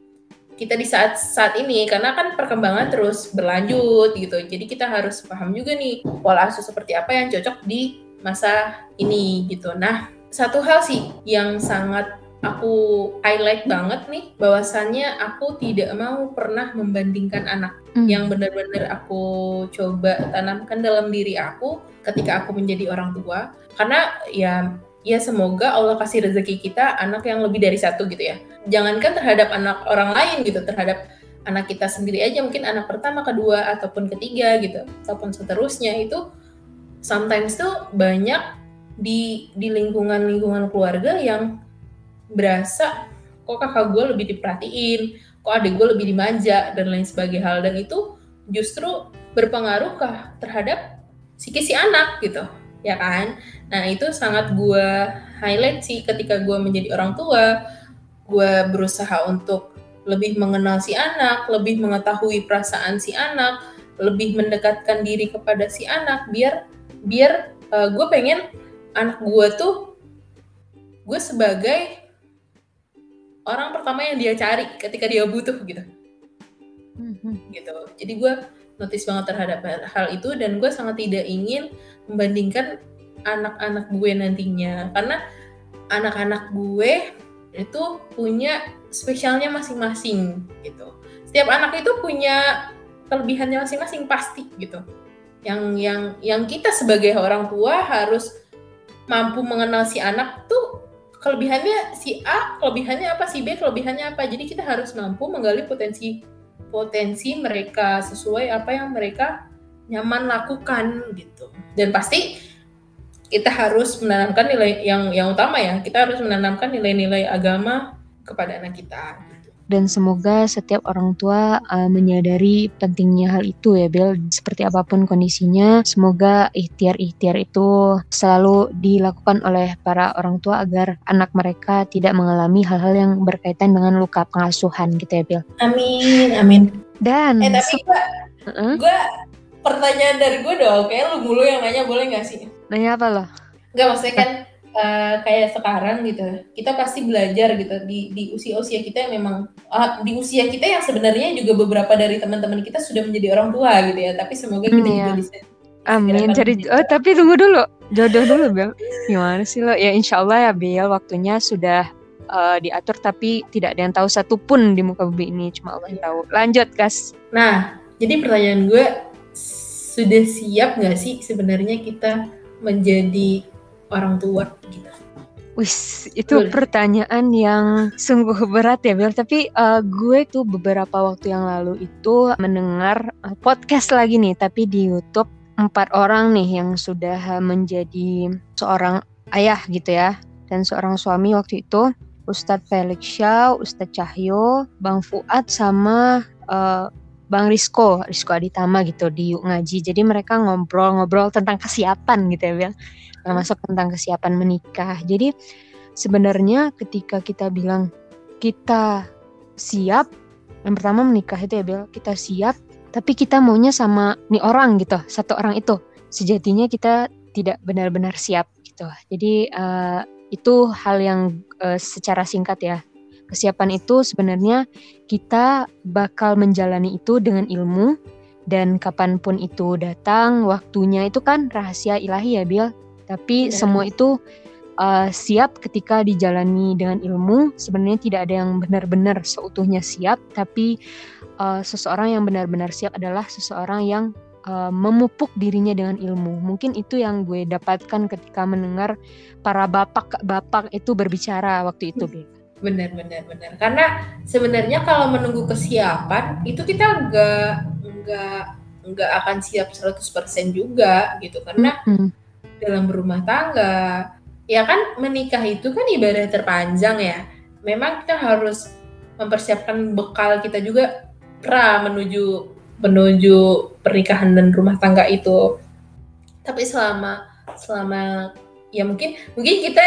Speaker 2: kita di saat saat ini karena kan perkembangan terus berlanjut gitu. Jadi kita harus paham juga nih pola asuh seperti apa yang cocok di masa ini gitu. Nah, satu hal sih yang sangat aku highlight banget nih bahwasannya aku tidak mau pernah membandingkan anak mm. yang benar-benar aku coba tanamkan dalam diri aku ketika aku menjadi orang tua karena ya ya semoga Allah kasih rezeki kita anak yang lebih dari satu gitu ya jangankan terhadap anak orang lain gitu terhadap anak kita sendiri aja mungkin anak pertama kedua ataupun ketiga gitu ataupun seterusnya itu sometimes tuh banyak di di lingkungan lingkungan keluarga yang berasa kok kakak gue lebih diperhatiin, kok adik gue lebih dimanja dan lain sebagainya. Hal dan itu justru berpengaruh kah terhadap psikis si anak gitu ya kan? Nah itu sangat gue highlight sih ketika gue menjadi orang tua. Gue berusaha untuk lebih mengenal si anak lebih mengetahui perasaan si anak lebih mendekatkan diri kepada si anak biar biar uh, gue pengen anak gue tuh gue sebagai orang pertama yang dia cari ketika dia butuh gitu. Mm-hmm. gitu. Jadi gue notice banget terhadap hal itu dan gue sangat tidak ingin membandingkan anak-anak gue nantinya. Karena anak-anak gue itu punya spesialnya masing-masing gitu. Setiap anak itu punya kelebihannya masing-masing pasti gitu. Yang yang yang kita sebagai orang tua harus mampu mengenal si anak tuh kelebihannya si A, kelebihannya apa, si B, kelebihannya apa. Jadi kita harus mampu menggali potensi potensi mereka sesuai apa yang mereka nyaman lakukan gitu. Dan pasti kita harus menanamkan nilai yang yang utama ya, kita harus menanamkan nilai-nilai agama kepada anak kita
Speaker 1: dan semoga setiap orang tua uh, menyadari pentingnya hal itu ya Bel. Seperti apa pun kondisinya semoga ikhtiar-ikhtiar itu selalu dilakukan oleh para orang tua agar anak mereka tidak mengalami hal-hal yang berkaitan dengan luka pengasuhan gitu ya Bel.
Speaker 2: Amin amin.
Speaker 1: Dan
Speaker 2: eh tapi gue uh -uh. gue pertanyaan dari gue dong. Kayak lu mulu yang nanya boleh gak sih?
Speaker 1: Nanya apa loh
Speaker 2: Enggak maksudnya kan uh, kayak sekarang gitu kita pasti belajar gitu di di usia-usia kita yang memang uh, di usia kita yang sebenarnya juga beberapa dari teman-teman kita sudah menjadi orang tua gitu ya tapi semoga kita hmm, juga
Speaker 1: ya. bisa Amin. Jadi oh tapi tunggu dulu jodoh dulu Bel. Gimana sih lo? Ya insya Allah ya Bel waktunya sudah uh, diatur tapi tidak ada yang tahu satupun di muka bumi ini cuma Allah yang tahu. Lanjut Kas.
Speaker 2: Nah jadi pertanyaan gue sudah siap nggak sih sebenarnya kita menjadi orang tua gitu.
Speaker 1: Wis, itu Boleh. pertanyaan yang sungguh berat ya Bel. Tapi uh, gue tuh beberapa waktu yang lalu itu mendengar uh, podcast lagi nih, tapi di YouTube empat orang nih yang sudah menjadi seorang ayah gitu ya, dan seorang suami waktu itu. Ustadz Felix Shaw, Ustadz Cahyo, Bang Fuad sama uh, Bang Rizko, Rizko Aditama gitu di Yuk Ngaji. Jadi mereka ngobrol-ngobrol tentang kesiapan gitu ya Bel termasuk tentang kesiapan menikah. Jadi sebenarnya ketika kita bilang kita siap, yang pertama menikah itu ya Bel, kita siap, tapi kita maunya sama nih orang gitu, satu orang itu. Sejatinya kita tidak benar-benar siap gitu. Jadi uh, itu hal yang uh, secara singkat ya. Kesiapan itu sebenarnya kita bakal menjalani itu dengan ilmu dan kapan pun itu datang waktunya itu kan rahasia ilahi ya Bill tapi ya. semua itu uh, siap ketika dijalani dengan ilmu. Sebenarnya tidak ada yang benar-benar seutuhnya siap, tapi uh, seseorang yang benar-benar siap adalah seseorang yang uh, memupuk dirinya dengan ilmu. Mungkin itu yang gue dapatkan ketika mendengar para bapak-bapak itu berbicara waktu itu, Beb.
Speaker 2: Benar, benar, benar. Karena sebenarnya kalau menunggu kesiapan itu kita nggak nggak nggak akan siap 100% juga gitu karena mm -hmm dalam berumah tangga. Ya kan menikah itu kan ibadah terpanjang ya. Memang kita harus mempersiapkan bekal kita juga pra menuju menuju pernikahan dan rumah tangga itu. Tapi selama selama ya mungkin mungkin kita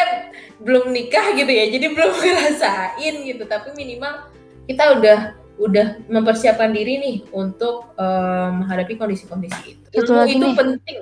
Speaker 2: belum nikah gitu ya, jadi belum [LAUGHS] ngerasain gitu. Tapi minimal kita udah udah mempersiapkan diri nih untuk um, menghadapi kondisi-kondisi itu. Itu penting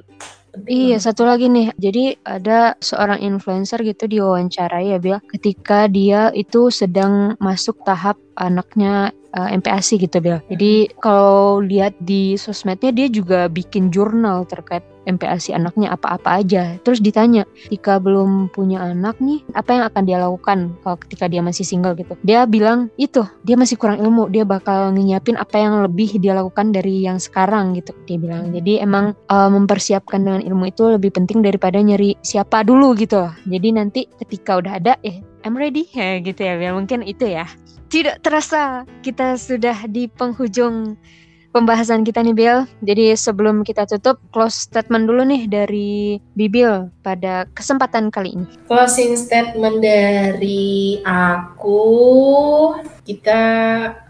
Speaker 1: Iya, satu lagi nih. Jadi ada seorang influencer gitu diwawancarai ya, Bil. Ketika dia itu sedang masuk tahap anaknya uh, eh, MPASI gitu, Bil. Jadi kalau lihat di sosmednya dia juga bikin jurnal terkait MPASI anaknya apa-apa aja. Terus ditanya, jika belum punya anak nih, apa yang akan dia lakukan kalau ketika dia masih single gitu? Dia bilang itu, dia masih kurang ilmu, dia bakal nyiapin apa yang lebih dia lakukan dari yang sekarang gitu. Dia bilang. Jadi emang uh, mempersiapkan dengan ilmu itu lebih penting daripada nyari siapa dulu gitu. Jadi nanti ketika udah ada, eh I'm ready ya [LAUGHS] gitu ya. Mungkin itu ya. Tidak terasa kita sudah di penghujung pembahasan kita nih Bill. Jadi sebelum kita tutup, close statement dulu nih dari Bibil pada kesempatan kali ini.
Speaker 2: Closing statement dari aku, kita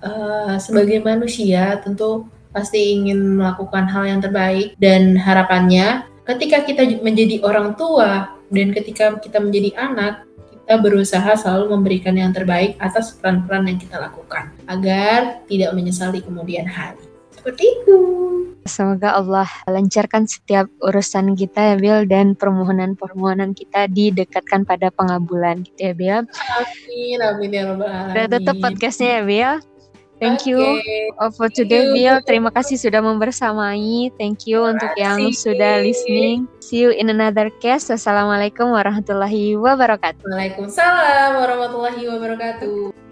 Speaker 2: uh, sebagai manusia tentu pasti ingin melakukan hal yang terbaik dan harapannya ketika kita menjadi orang tua dan ketika kita menjadi anak, kita berusaha selalu memberikan yang terbaik atas peran-peran yang kita lakukan agar tidak menyesali kemudian hari. Seperti itu.
Speaker 1: Semoga Allah lancarkan setiap urusan kita ya Bill dan permohonan-permohonan kita didekatkan pada pengabulan gitu ya Bill.
Speaker 2: Amin, amin ya rabbal alamin.
Speaker 1: Udah tutup podcastnya ya Bill. Thank okay. you for today, Bill. Terima kasih sudah membersamai. Thank you Terima untuk yang sudah listening. See you in another case. Wassalamualaikum warahmatullahi wabarakatuh.
Speaker 2: Waalaikumsalam warahmatullahi wabarakatuh.